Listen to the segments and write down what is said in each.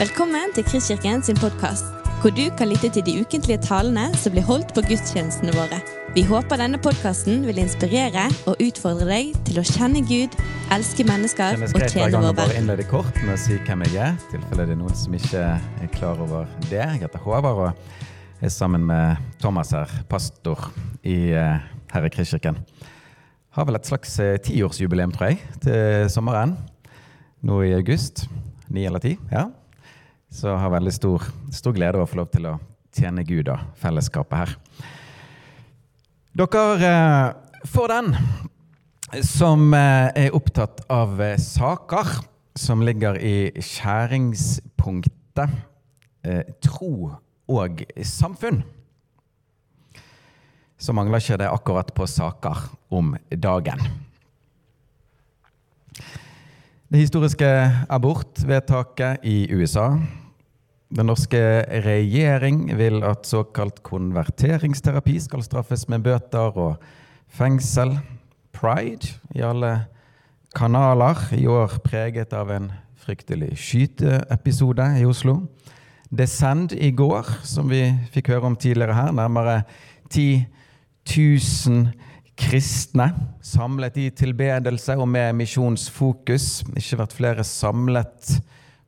Velkommen til Kristkirken sin podkast, hvor du kan lytte til de ukentlige talene som blir holdt på gudstjenestene våre. Vi håper denne podkasten vil inspirere og utfordre deg til å kjenne Gud, elske mennesker og tjene tjene verden. Jeg skal bare innlede kort med å si hvem jeg er, i tilfelle det er noen som ikke er klar over det. Jeg heter Håvard og er sammen med Thomas her, pastor i eh, Herre Kristkirken. Har vel et slags eh, tiårsjubileum, tror jeg, til sommeren. Nå i august. Ni eller ti. ja. Så jeg har veldig stor, stor glede av å få lov til å tjene Gud og fellesskapet her. Dere eh, får den som eh, er opptatt av eh, saker som ligger i skjæringspunktet tro og samfunn. Så mangler ikke det akkurat på saker om dagen. Det historiske abortvedtaket i USA. Den norske regjering vil at såkalt konverteringsterapi skal straffes med bøter og fengsel. Pride i alle kanaler, i år preget av en fryktelig skyteepisode i Oslo. Descend i går, som vi fikk høre om tidligere her, nærmere 10 000 kristne samlet i tilbedelse og med misjonsfokus. Ikke vært flere samlet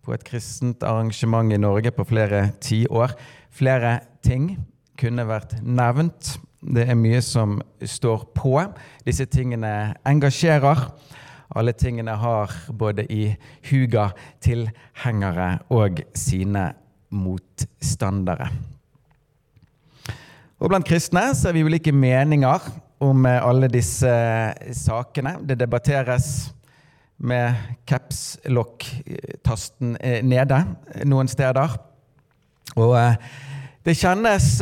på et kristent arrangement i Norge på flere tiår. Flere ting kunne vært nevnt. Det er mye som står på. Disse tingene engasjerer. Alle tingene har både i huga tilhengere og sine motstandere. Og Blant kristne så er vi ulike meninger om eh, alle disse eh, sakene. Det debatteres med capslock-tasten eh, nede noen steder. Og det kjennes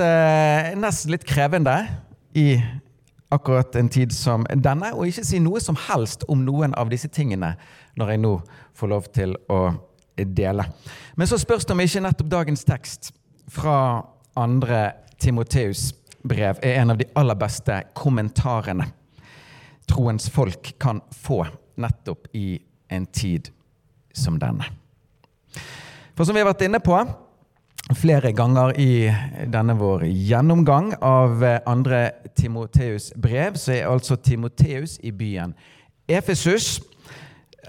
nesten litt krevende i akkurat en tid som denne, å ikke si noe som helst om noen av disse tingene når jeg nå får lov til å dele. Men så spørs det om ikke nettopp dagens tekst fra andre Timoteus brev er en av de aller beste kommentarene troens folk kan få nettopp i en tid som denne. For som vi har vært inne på flere ganger i denne vår gjennomgang av andre Timoteus brev, så er altså Timoteus i byen Efesus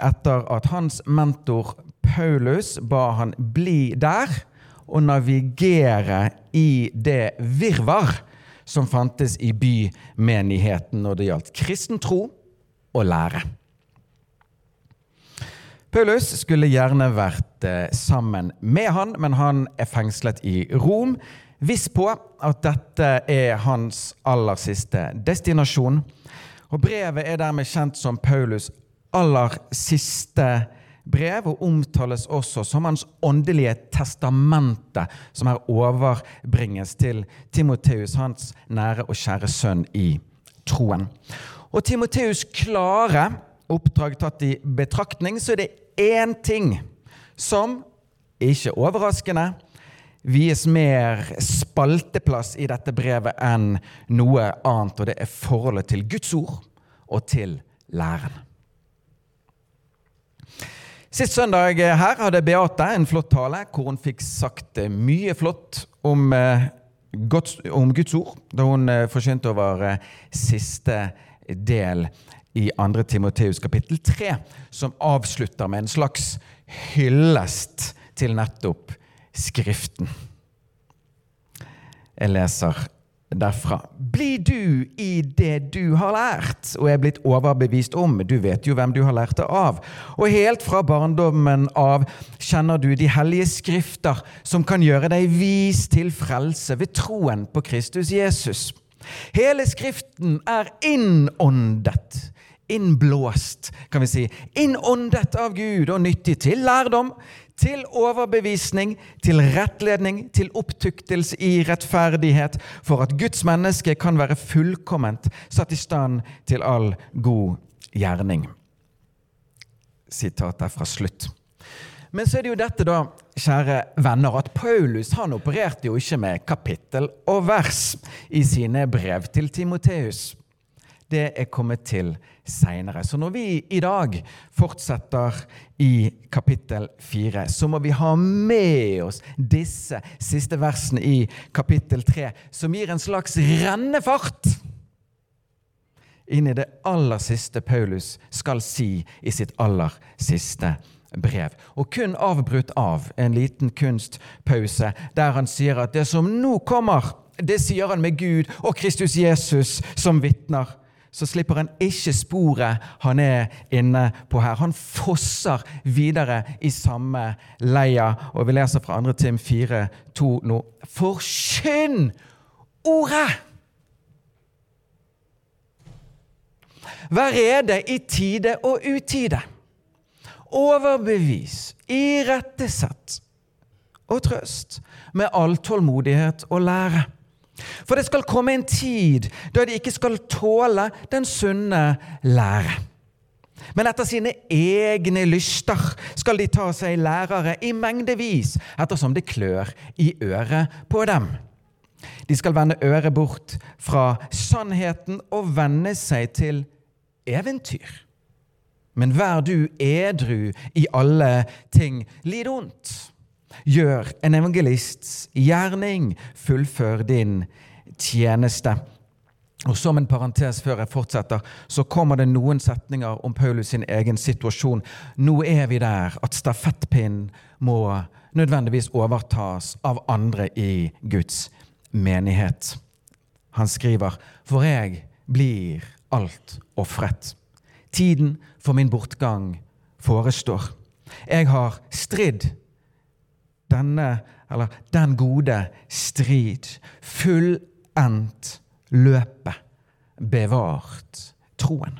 etter at hans mentor Paulus ba han bli der og navigere i det virvar som fantes i bymenigheten når det gjaldt kristen tro og lære. Paulus skulle gjerne vært eh, sammen med han, men han er fengslet i Rom. Viss på at dette er hans aller siste destinasjon. Og Brevet er dermed kjent som Paulus' aller siste brev, og omtales også som hans åndelige testamente, som her overbringes til Timoteus, hans nære og kjære sønn i troen. Og Timoteus' klare oppdrag tatt i betraktning, så er det én ting som, ikke overraskende, vies mer spalteplass i dette brevet enn noe annet, og det er forholdet til Guds ord og til læren. Sist søndag her hadde Beate en flott tale hvor hun fikk sagt mye flott om, eh, Guds, om Guds ord da hun forsynte over eh, siste del i 2. Timoteus kapittel 3, som avslutter med en slags hyllest til nettopp Skriften. Jeg leser derfra. Bli du i det du har lært og er blitt overbevist om. Du vet jo hvem du har lært det av. Og helt fra barndommen av kjenner du de hellige skrifter som kan gjøre deg vis til frelse ved troen på Kristus Jesus. Hele Skriften er innåndet. Innblåst, kan vi si. Innåndet av Gud og nyttig til lærdom, til overbevisning, til rettledning, til opptuktelse i rettferdighet, for at Guds menneske kan være fullkomment, satt i stand til all god gjerning. Sitat er fra slutt. Men så er det jo dette, da, kjære venner, at Paulus han opererte jo ikke med kapittel og vers i sine brev til Timoteus. Det er kommet til seinere. Så når vi i dag fortsetter i kapittel fire, så må vi ha med oss disse siste versene i kapittel tre, som gir en slags rennefart inn i det aller siste Paulus skal si i sitt aller siste brev. Og kun avbrutt av en liten kunstpause der han sier at det som nå kommer, det sier han med Gud og Kristus Jesus som vitner så slipper han ikke sporet han er inne på her. Han fosser videre i samme leia. Og vi leser fra 2. Tim 4, 2 nå. Forkynn ordet! Vær rede i tide og utide. Overbevis, irettesett og trøst med all tålmodighet og lære. For det skal komme en tid da de ikke skal tåle den sunne lære. Men etter sine egne lyster skal de ta seg lærere i mengdevis, ettersom det klør i øret på dem. De skal vende øret bort fra sannheten og venne seg til eventyr. Men vær du edru i alle ting. Lid ondt Gjør en evangelists gjerning. Fullfør din tjeneste. Og Som en parentes før jeg fortsetter, så kommer det noen setninger om Paulus sin egen situasjon. Nå er vi der at stafettpinnen må nødvendigvis overtas av andre i Guds menighet. Han skriver, for jeg blir alt ofret. Tiden for min bortgang forestår. Jeg har stridd denne, eller den gode strid. Fullendt løpet. Bevart troen.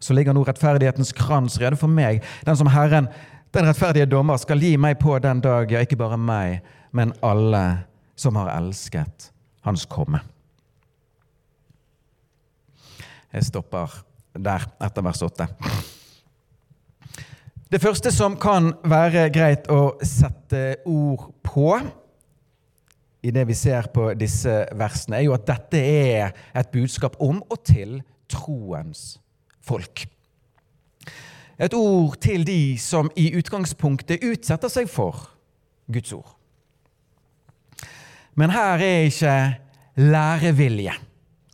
Så ligger nå rettferdighetens krans rede for meg, den som Herren, den rettferdige dommer, skal gi meg på den dag, ja, ikke bare meg, men alle som har elsket Hans komme. Jeg stopper der etter vers 8. Det første som kan være greit å sette ord på i det vi ser på disse versene, er jo at dette er et budskap om og til troens folk. Et ord til de som i utgangspunktet utsetter seg for Guds ord. Men her er ikke lærevilje,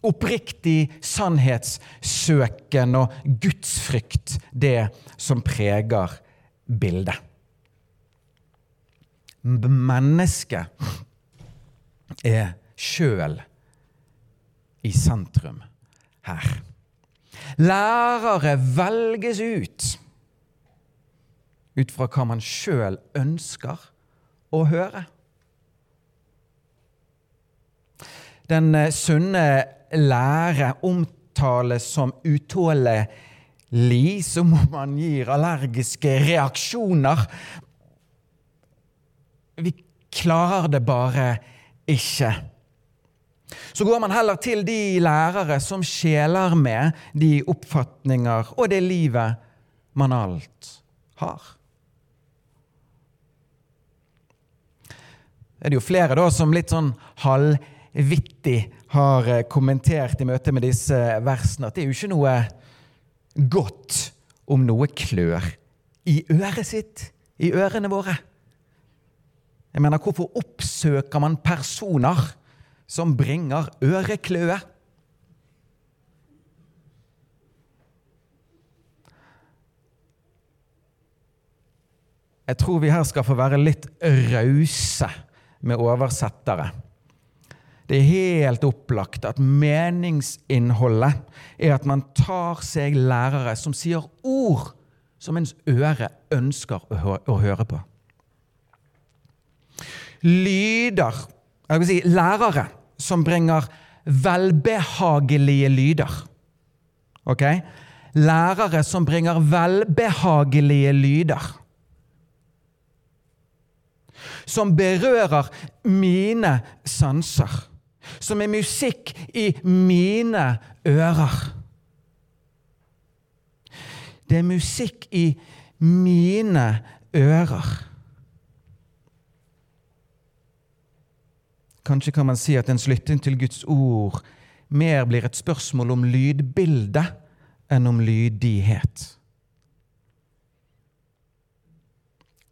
oppriktig sannhetssøken og gudsfrykt det som preger bildet. Mennesket er sjøl i sentrum her. Lærere velges ut ut fra hva man sjøl ønsker å høre. Den sunne lære omtales som utålelig li som om man gir allergiske reaksjoner. Vi klarer det bare ikke. Så går man heller til de lærere som skjeler med de oppfatninger og det livet man alt har. Det er det jo flere da som litt sånn halvvittig har eh, kommentert i møte med disse versene at det er jo ikke noe godt om noe klør i øret sitt, i ørene våre. Jeg mener, hvorfor oppsøker man personer som bringer ørekløe? Jeg tror vi her skal få være litt rause med oversettere. Det er helt opplagt at meningsinnholdet er at man tar seg lærere som sier ord som ens øre ønsker å, hø å høre på. Lyder Jeg vil si lærere som bringer velbehagelige lyder. Ok? Lærere som bringer velbehagelige lyder. Som berører mine sanser som er musikk i mine ører. Det er musikk i mine ører. Kanskje kan man si at ens lytting til Guds ord mer blir et spørsmål om lydbilde enn om lydighet.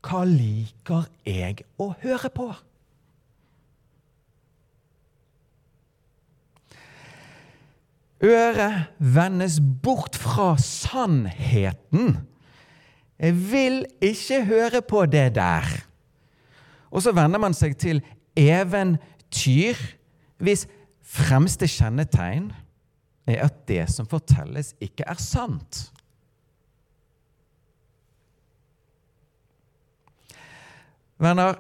Hva liker jeg å høre på? Øret vendes bort fra sannheten. Jeg vil ikke høre på det der. Og så venner man seg til eventyr, hvis fremste kjennetegn er at det som fortelles, ikke er sant. Venner,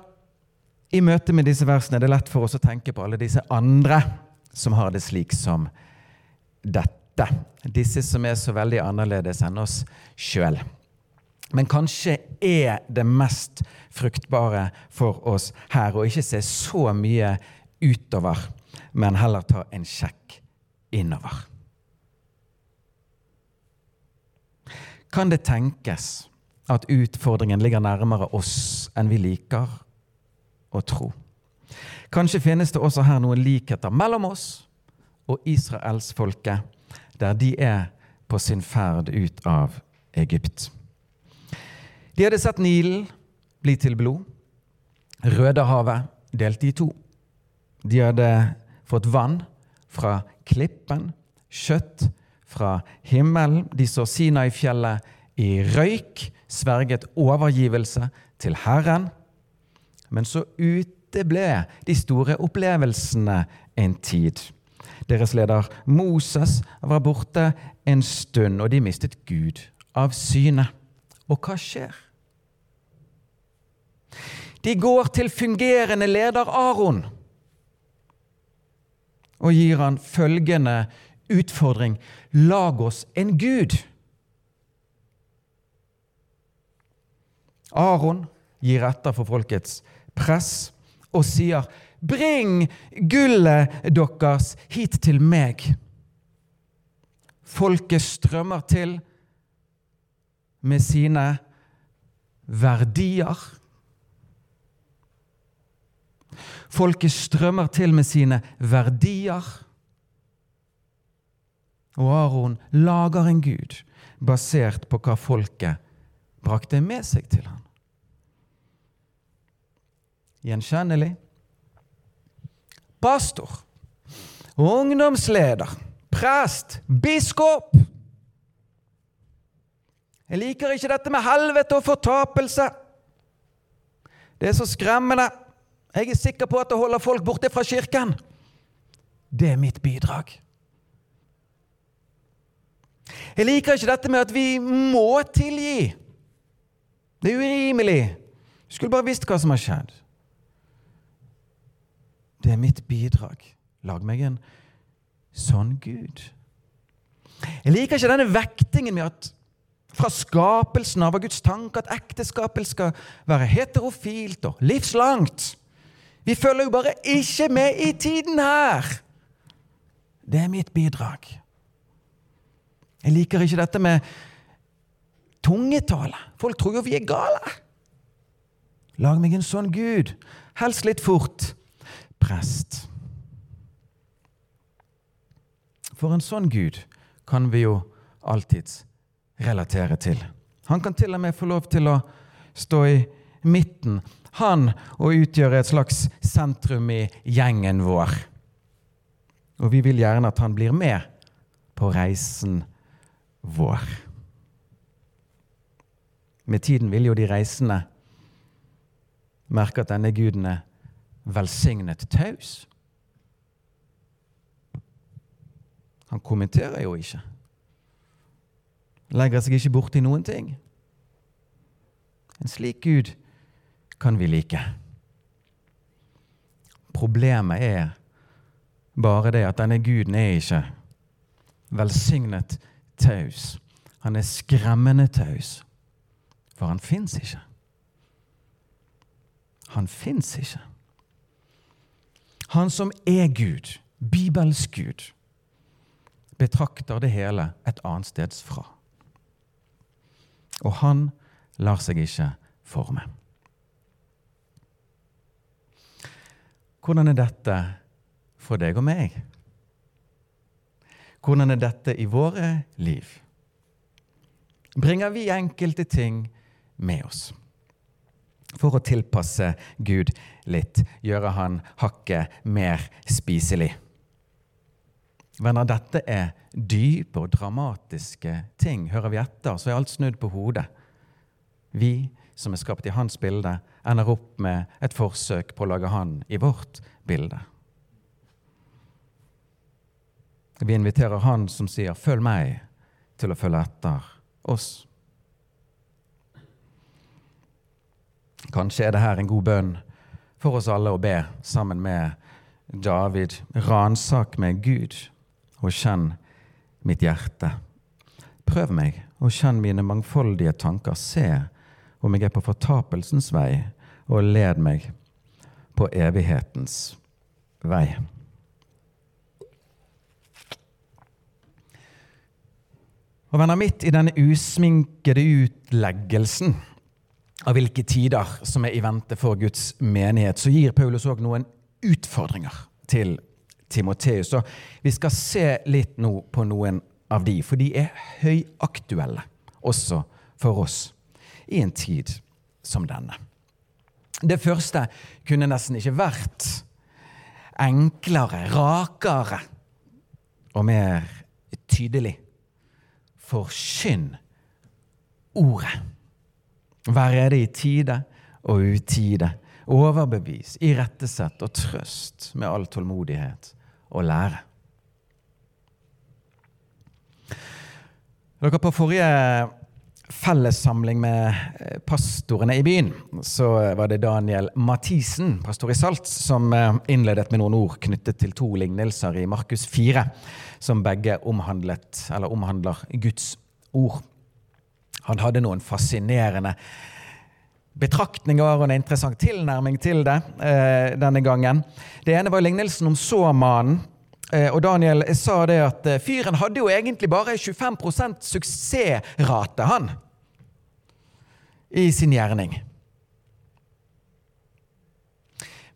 i møte med disse versene er det lett for oss å tenke på alle disse andre som har det slik som dette. Disse som er så veldig annerledes enn oss sjøl. Men kanskje er det mest fruktbare for oss her å ikke se så mye utover, men heller ta en sjekk innover. Kan det tenkes at utfordringen ligger nærmere oss enn vi liker å tro? Kanskje finnes det også her noen likheter mellom oss og israelsfolket, der de er på sin ferd ut av Egypt. De hadde sett Nilen bli til blod, Rødehavet delt i to. De hadde fått vann fra klippen, kjøtt fra himmelen. De så Sinai-fjellet i røyk, sverget overgivelse til Herren. Men så uteble de store opplevelsene en tid. Deres leder Moses var borte en stund, og de mistet Gud av syne. Og hva skjer? De går til fungerende leder Aron og gir han følgende utfordring Lag oss en gud. Aron gir etter for folkets press og sier Bring gullet deres hit til meg. Folket strømmer til med sine verdier. Folket strømmer til med sine verdier. Og Aron lager en gud basert på hva folket brakte med seg til ham. Gjenkjennelig pastor, ungdomsleder, prest, biskop. Jeg liker ikke dette med helvete og fortapelse. Det er så skremmende. Jeg er sikker på at det holder folk borte fra kirken. Det er mitt bidrag. Jeg liker ikke dette med at vi må tilgi. Det er urimelig. Du skulle bare visst hva som har skjedd. Det er mitt bidrag. Lag meg en sånn Gud. Jeg liker ikke denne vektingen med at fra skapelsen av Guds tanke at ekteskapet skal være heterofilt og livslangt. Vi følger jo bare ikke med i tiden her. Det er mitt bidrag. Jeg liker ikke dette med tungetale. Folk tror jo vi er gale. Lag meg en sånn Gud. Helst litt fort prest. For en sånn Gud kan vi jo alltids relatere til. Han kan til og med få lov til å stå i midten, han, og utgjøre et slags sentrum i gjengen vår. Og vi vil gjerne at han blir med på reisen vår. Med tiden vil jo de reisende merke at denne guden er velsignet taus. Han kommenterer jo ikke. Legger seg ikke borti noen ting. En slik Gud kan vi like. Problemet er bare det at denne guden er ikke velsignet taus. Han er skremmende taus, for han fins ikke. Han fins ikke. Han som er Gud, Bibels Gud, betrakter det hele et annet steds fra. Og han lar seg ikke forme. Hvordan er dette for deg og meg? Hvordan er dette i våre liv? Bringer vi enkelte ting med oss? For å tilpasse Gud litt, gjøre han hakket mer spiselig. Venner, dette er dype og dramatiske ting. Hører vi etter, så er alt snudd på hodet. Vi som er skapt i hans bilde, ender opp med et forsøk på å lage han i vårt bilde. Vi inviterer han som sier 'følg meg', til å følge etter oss. Kanskje er det her en god bønn for oss alle å be sammen med David. Ransak meg, Gud, og kjenn mitt hjerte. Prøv meg og kjenn mine mangfoldige tanker. Se om jeg er på fortapelsens vei, og led meg på evighetens vei. Og venner, midt i denne usminkede utleggelsen av hvilke tider som er i vente for Guds menighet, så gir Paulus òg noen utfordringer til Timoteus. Og vi skal se litt nå på noen av de, for de er høyaktuelle også for oss i en tid som denne. Det første kunne nesten ikke vært enklere, rakere og mer tydelig forkynn ordet. Vær det i tide og utide. Overbevis, irettesett og trøst med all tålmodighet og lære. Dere På forrige fellessamling med eh, pastorene i byen så var det Daniel Mathisen, pastor i Salt, som eh, innledet med noen ord knyttet til to lignelser i Markus 4 som begge omhandler Guds ord. Han hadde noen fascinerende betraktninger og en interessant tilnærming til det eh, denne gangen. Det ene var lignelsen om såmannen. Eh, og Daniel sa det at eh, fyren hadde jo egentlig bare 25% suksessrate, han, i sin gjerning.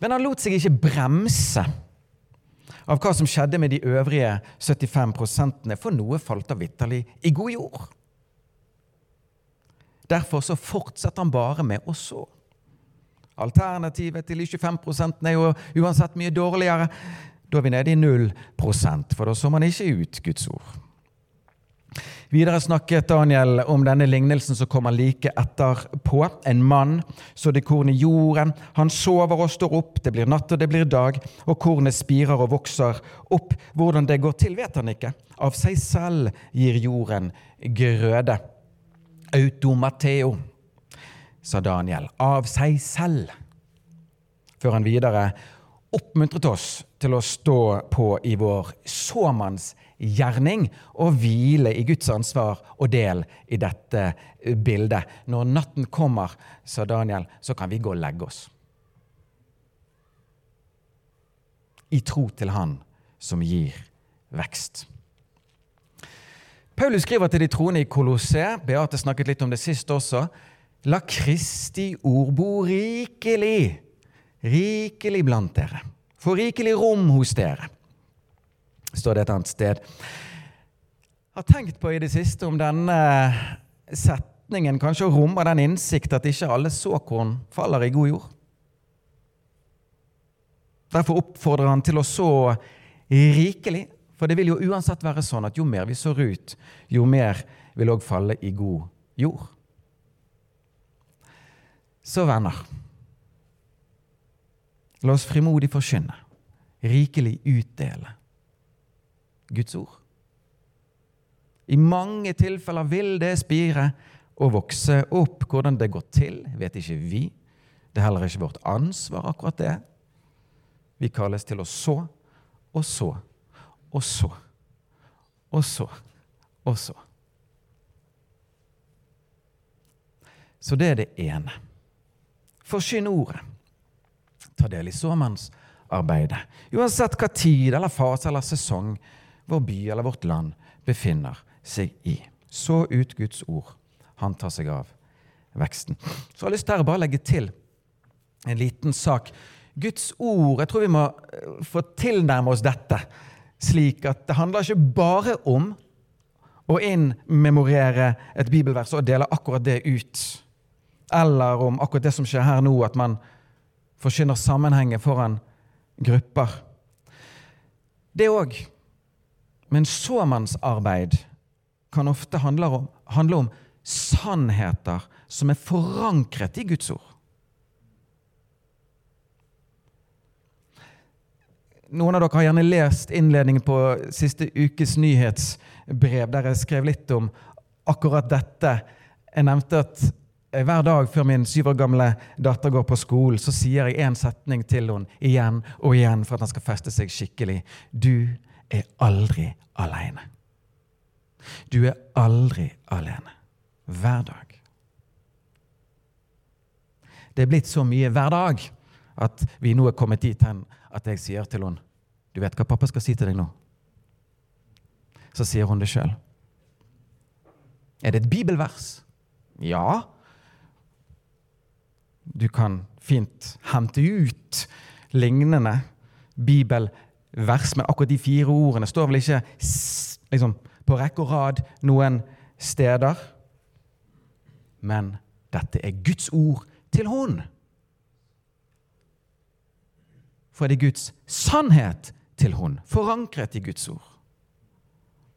Men han lot seg ikke bremse av hva som skjedde med de øvrige 75 for noe falt av vitterlig i god jord. Derfor så fortsetter han bare med å så. Alternativet til de 25% er jo uansett mye dårligere. Da er vi nede i 0% for da så man ikke ut Guds ord. Videre snakket Daniel om denne lignelsen som kommer like etterpå. En mann sådde korn i jorden. Han sover og står opp. Det blir natt og det blir dag, og kornet spirer og vokser opp. Hvordan det går til, vet han ikke. Av seg selv gir jorden grøde. Automateo, sa Daniel. Av seg selv. Før han videre oppmuntret oss til å stå på i vår såmannsgjerning og hvile i Guds ansvar og del i dette bildet. Når natten kommer, sa Daniel, så kan vi gå og legge oss. I tro til Han som gir vekst. Paulus skriver til de troende i Kolosse, Beate snakket litt om det sist også, la Kristi ord bo rikelig rikelig blant dere. Få rikelig rom hos dere, står det et annet sted. Jeg har tenkt på i det siste om denne setningen kanskje rommer den innsikt at ikke alle såkorn faller i god jord. Derfor oppfordrer han til å så rikelig, for det vil jo uansett være sånn at jo mer vi sår ut, jo mer vil òg falle i god jord. Så venner La oss frimodig forkynne, rikelig utdele Guds ord. I mange tilfeller vil det spire og vokse opp. Hvordan det går til, vet ikke vi. Det er heller ikke vårt ansvar, akkurat det. Vi kalles til å så og så og så og så og så. Så det er det ene. Forsyn ordet ta del i såmannsarbeidet. Uansett hva tid eller fase eller sesong vår by eller vårt land befinner seg i. Så ut Guds ord. Han tar seg av veksten. Så jeg har lyst til å bare legge til en liten sak. Guds ord Jeg tror vi må eh, få tilnærme oss dette slik at det handler ikke bare om å innmemorere et bibelvers og dele akkurat det ut. Eller om akkurat det som skjer her nå, at man forkynner sammenhengen foran grupper. Det òg. Men såmannsarbeid kan ofte handle om, handle om sannheter som er forankret i Guds ord. Noen av dere har gjerne lest innledningen på siste ukes nyhetsbrev, der jeg skrev litt om akkurat dette. Jeg nevnte at hver dag før min syv år gamle datter går på skolen, så sier jeg én setning til henne igjen og igjen for at han skal feste seg skikkelig. Du er aldri aleine. Du er aldri alene. Hver dag. Det er blitt så mye hver dag at vi nå er kommet dit hen at jeg sier til henne Du vet hva pappa skal si til deg nå? Så sier hun det sjøl. Er det et bibelvers? Ja. Du kan fint hente ut lignende bibelvers, men akkurat de fire ordene står vel ikke liksom, på rekke og rad noen steder. Men dette er Guds ord til hun. For det er Guds sannhet til hun, forankret i Guds ord.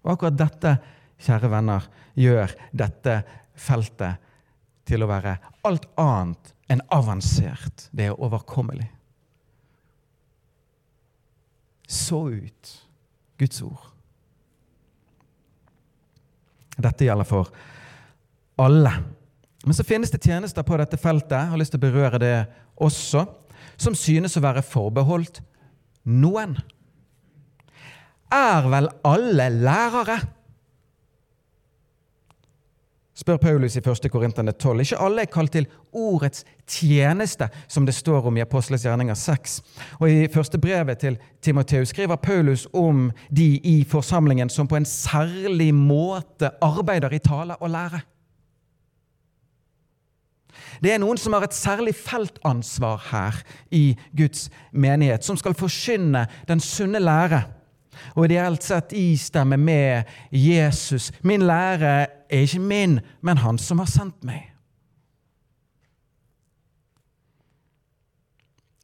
Og akkurat dette, kjære venner, gjør dette feltet til å være alt annet enn avansert. Det er overkommelig. Så ut Guds ord. Dette gjelder for alle. Men så finnes det tjenester på dette feltet jeg har lyst til å berøre det også, som synes å være forbeholdt noen. Er vel alle lærere? spør Paulus i 1. Korinterne 12. Ikke alle er kalt til ordets tjeneste, som det står om i Apostles gjerninger 6. Og I første brevet til Timoteus skriver Paulus om de i forsamlingen som på en særlig måte arbeider i tale og lære. Det er noen som har et særlig feltansvar her i Guds menighet, som skal forkynne den sunne lære og ideelt sett istemme med Jesus. Min lære er ikke min, men han som har sendt meg.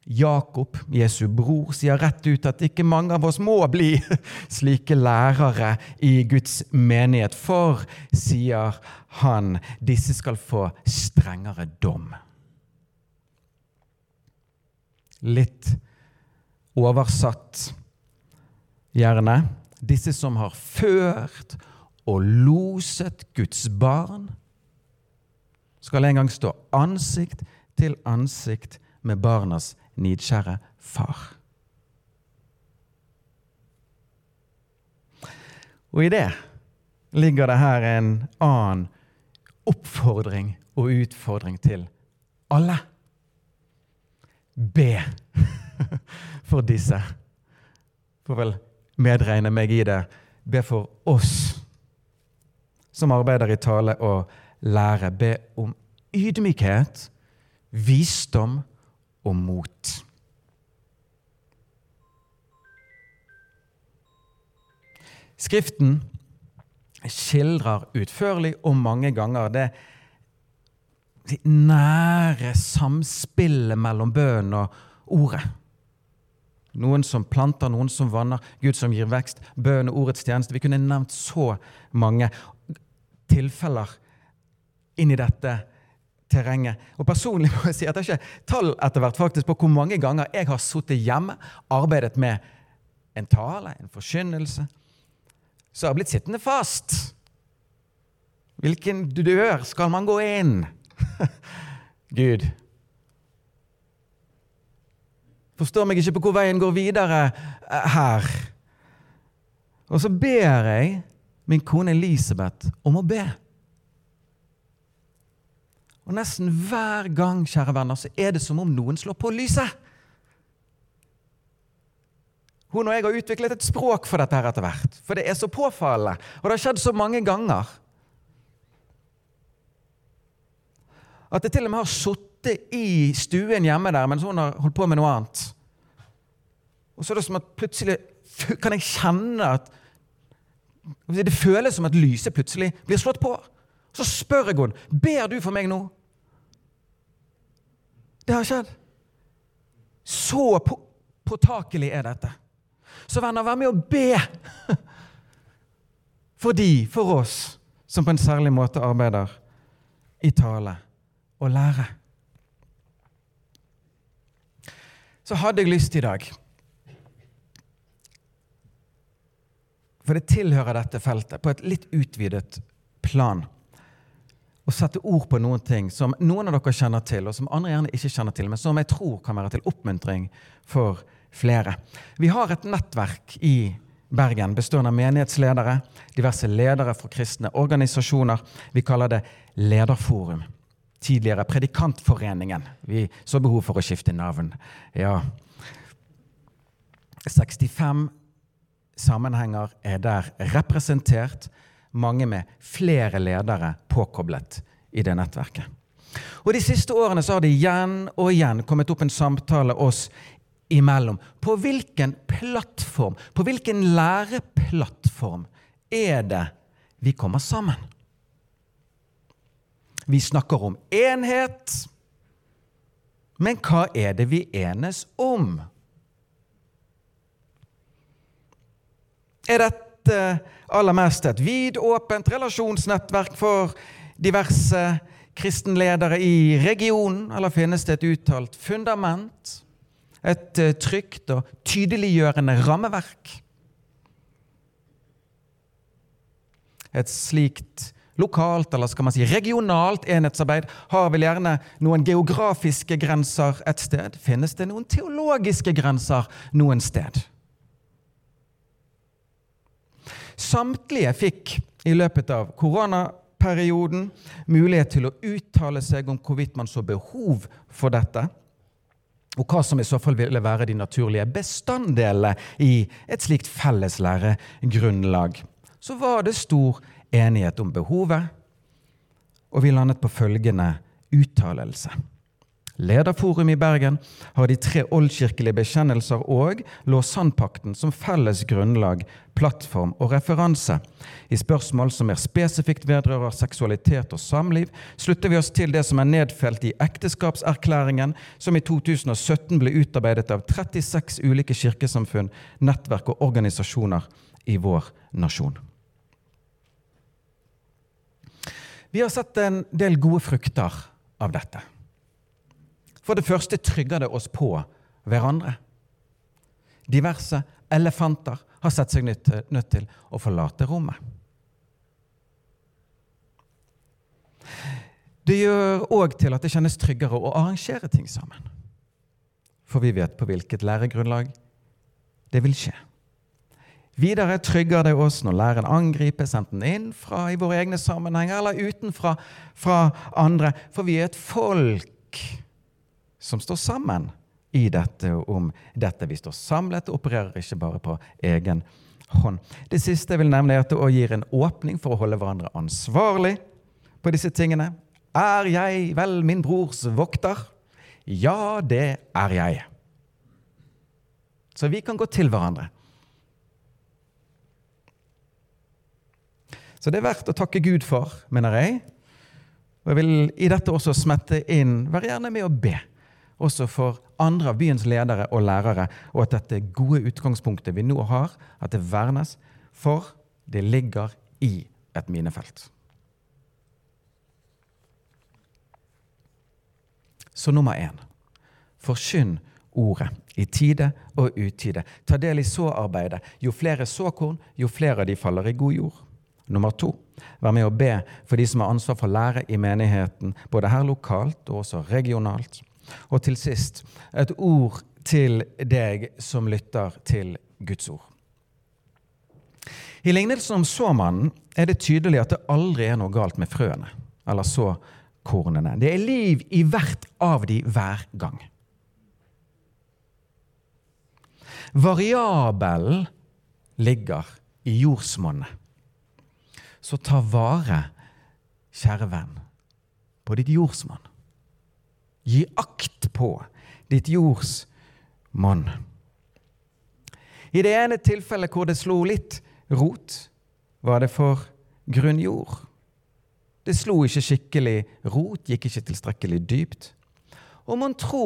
Jakob, Jesu bror, sier rett ut at ikke mange av oss må bli slike lærere i Guds menighet, for, sier han, disse skal få strengere dom. Litt oversatt gjerne disse som har ført og loset Guds barn, skal en gang stå ansikt til ansikt med barnas nidkjære far. Og i det ligger det her en annen oppfordring og utfordring til alle. Be for disse. For vel medregne meg i det. Be for oss som arbeider i tale og lære. Be om ydmykhet, visdom og mot. Skriften skildrer utførlig og mange ganger det nære samspillet mellom bønnen og ordet. Noen som planter, noen som vanner, Gud som gir vekst, bønn og ordets tjeneste. Vi kunne nevnt så mange tilfeller inn i dette terrenget. Og Personlig må jeg si at jeg ikke tall etter hvert faktisk på hvor mange ganger jeg har sittet hjemme, arbeidet med en tale, en forkynnelse, så jeg har blitt sittende fast. Hvilken dør skal man gå inn? Gud, Forstår meg ikke på hvor veien går videre eh, her. Og så ber jeg min kone Elisabeth om å be. Og nesten hver gang kjære venner, så er det som om noen slår på lyset. Hun og jeg har utviklet et språk for dette her etter hvert. For det er så påfallende, og det har skjedd så mange ganger. At det til og med har sittet i stuen hjemme der mens hun har holdt på med noe annet. Og så er det som at plutselig kan jeg kjenne at Det føles som at lyset plutselig blir slått på. Så spør jeg henne ber du for meg nå. Det har skjedd. Så på, påtakelig er dette. Så venner, vær med å be for de, for oss, som på en særlig måte arbeider i tale og lære. Så hadde jeg lyst i dag For det tilhører dette feltet på et litt utvidet plan. Å sette ord på noen ting som noen av dere kjenner til, og som andre gjerne ikke kjenner til, men som jeg tror kan være til oppmuntring for flere. Vi har et nettverk i Bergen bestående av menighetsledere, diverse ledere fra kristne organisasjoner. Vi kaller det Lederforum. Tidligere Predikantforeningen. Vi så behov for å skifte navn. Ja. 65 sammenhenger er der representert, mange med flere ledere påkoblet i det nettverket. Og De siste årene så har det igjen og igjen kommet opp en samtale oss imellom. På hvilken plattform, på hvilken læreplattform er det vi kommer sammen? Vi snakker om enhet, men hva er det vi enes om? er dette aller mest et vidåpent relasjonsnettverk for diverse kristenledere i regionen, eller finnes det et uttalt fundament? Et eh, trygt og tydeliggjørende rammeverk? Et slikt lokalt, eller skal man si regionalt enhetsarbeid har vel gjerne noen geografiske grenser et sted. Finnes det noen teologiske grenser noen sted? Samtlige fikk i løpet av koronaperioden mulighet til å uttale seg om hvorvidt man så behov for dette, og hva som i så fall ville være de naturlige bestanddelene i et slikt felles læregrunnlag. Så var det stor enighet om behovet, og vi landet på følgende uttalelse. Lederforum i Bergen har de tre oldkirkelige bekjennelser og Lausanne-pakten som felles grunnlag, plattform og referanse. I spørsmål som mer spesifikt vedrører seksualitet og samliv, slutter vi oss til det som er nedfelt i ekteskapserklæringen, som i 2017 ble utarbeidet av 36 ulike kirkesamfunn, nettverk og organisasjoner i vår nasjon. Vi har sett en del gode frukter av dette. For det første trygger det oss på hverandre. Diverse elefanter har sett seg nødt til å forlate rommet. Det gjør òg til at det kjennes tryggere å arrangere ting sammen. For vi vet på hvilket læregrunnlag det vil skje. Videre trygger det oss når læreren angripes, enten innenfra i våre egne sammenhenger eller utenfra fra andre. For vi er et folk som står sammen i dette om dette. Vi står samlet og opererer ikke bare på egen hånd. Det siste jeg vil nevne, er at det gir en åpning for å holde hverandre ansvarlig på disse tingene. Er jeg vel min brors vokter? Ja, det er jeg. Så vi kan gå til hverandre. Så det er verdt å takke Gud for, mener jeg. Og jeg vil i dette også smette inn Vær gjerne med å be også for andre av byens ledere og lærere, og at dette gode utgangspunktet vi nå har, at det vernes, for det ligger i et minefelt. Så nummer én forkynn ordet i tide og utide. Ta del i såarbeidet. Jo flere såkorn, jo flere av de faller i god jord. Nummer to vær med å be for de som har ansvar for lære i menigheten, både her lokalt og også regionalt. Og til sist et ord til deg som lytter til Guds ord. I lignelsen om såmannen er det tydelig at det aldri er noe galt med frøene eller såkornene. Det er liv i hvert av de hver gang. Variabelen ligger i jordsmonnet. Så ta vare, kjære venn, på ditt jordsmonn. Gi akt på ditt jords monn. I det ene tilfellet hvor det slo litt rot, var det for grunn jord. Det slo ikke skikkelig rot, gikk ikke tilstrekkelig dypt. Og mon tro,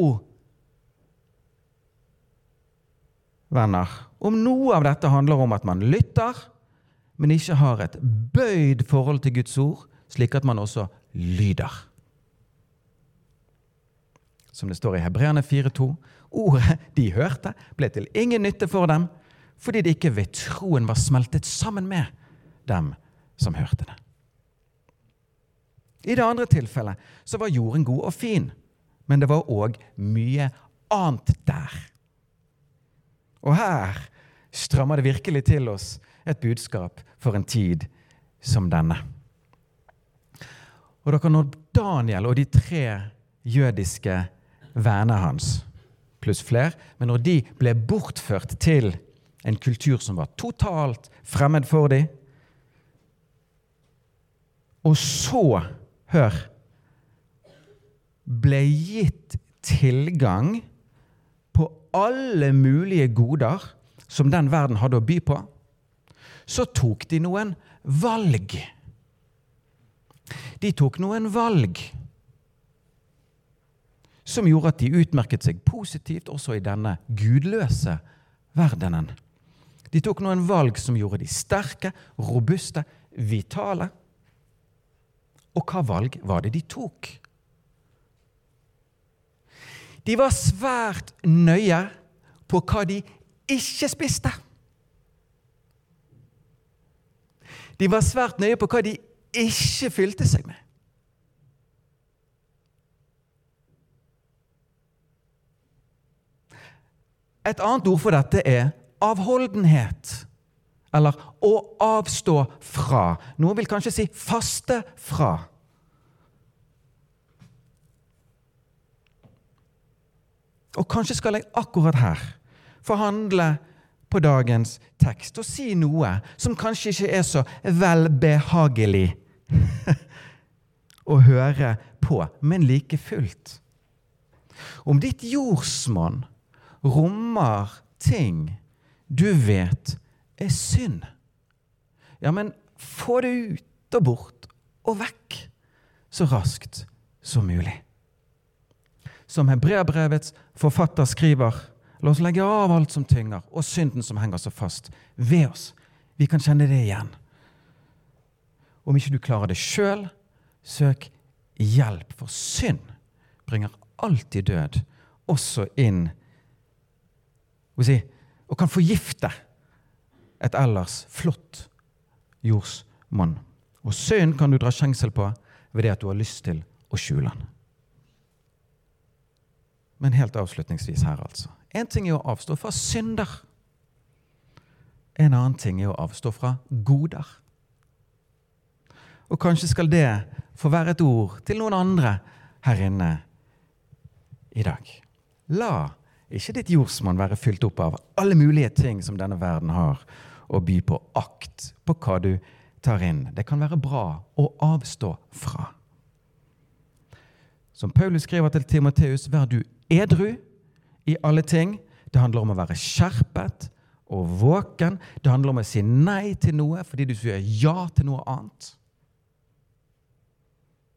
venner, om noe av dette handler om at man lytter, men ikke har et bøyd forhold til Guds ord, slik at man også lyder. Som det står i Hebreerne 4,2.: Ordet de hørte, ble til ingen nytte for dem, fordi det ikke ved troen var smeltet sammen med dem som hørte det. I det andre tilfellet så var jorden god og fin, men det var òg mye annet der. Og her strammer det virkelig til oss et budskap for en tid som denne. Og dere, når Daniel og de tre jødiske vennene hans, pluss flere, men når de ble bortført til en kultur som var totalt fremmed for dem, og så, hør Ble gitt tilgang på alle mulige goder som den verden hadde å by på, så tok de noen valg. De tok noen valg som gjorde at de utmerket seg positivt også i denne gudløse verdenen. De tok noen valg som gjorde de sterke, robuste, vitale. Og hva valg var det de tok? De var svært nøye på hva de ikke spiste. De var svært nøye på hva de ikke fylte seg med. Et annet ord for dette er avholdenhet. Eller å avstå fra. Noen vil kanskje si faste fra. Og kanskje skal jeg akkurat her forhandle på dagens tekst og si noe som kanskje ikke er så velbehagelig å høre på, men like fullt. Om ditt jordsmonn rommer ting du vet er synd, ja, men få det ut og bort og vekk så raskt som mulig. Som hebreabrevets forfatter skriver, la oss legge av alt som tynger, og synden som henger så fast ved oss. Vi kan kjenne det igjen. Om ikke du klarer det sjøl, søk hjelp, for synd bringer alltid død, også inn og kan forgifte et ellers flott jordsmonn. Og synd kan du dra skjengsel på ved det at du har lyst til å skjule den. Men helt avslutningsvis her, altså. Én ting er å avstå fra synder. En annen ting er å avstå fra goder. Og kanskje skal det få være et ord til noen andre her inne i dag. La ikke ditt jordsmonn være fylt opp av alle mulige ting som denne verden har å by på. Akt på hva du tar inn. Det kan være bra å avstå fra. Som Paulus skriver til Timoteus, vær du edru i alle ting. Det handler om å være skjerpet og våken. Det handler om å si nei til noe fordi du sier ja til noe annet.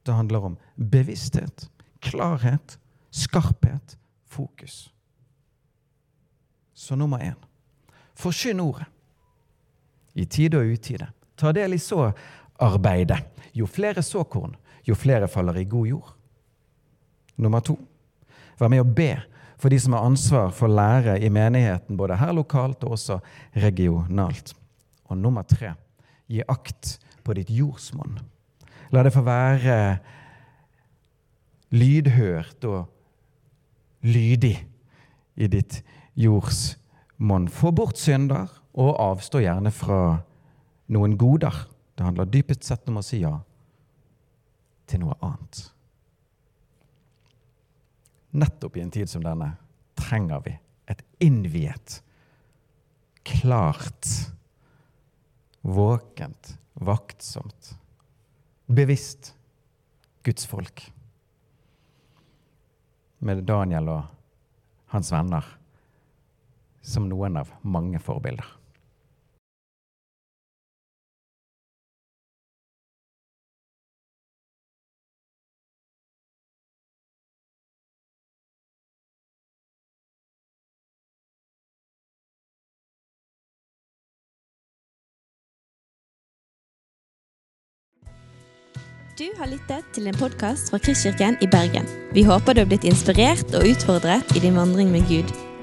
Det handler om bevissthet, klarhet, skarphet, fokus. Så nummer én forkynn ordet i tide og utide. Ta del i så-arbeidet. Jo flere såkorn, jo flere faller i god jord. Nummer to Vær med å be for de som har ansvar for lære i menigheten, både her lokalt og også regionalt. Og nummer tre gi akt på ditt jordsmonn. La det få være lydhørt og lydig i ditt jordsmonn. Få bort synder, og avstå gjerne fra noen goder. Det handler dypest sett om å si ja til noe annet nettopp i en tid som denne trenger vi et innviet, klart, våkent, vaktsomt, bevisst Guds folk. Med Daniel og hans venner som noen av mange forbilder. Du har lyttet til en podkast fra Kristkirken i Bergen. Vi håper du har blitt inspirert og utfordret i din vandring med Gud.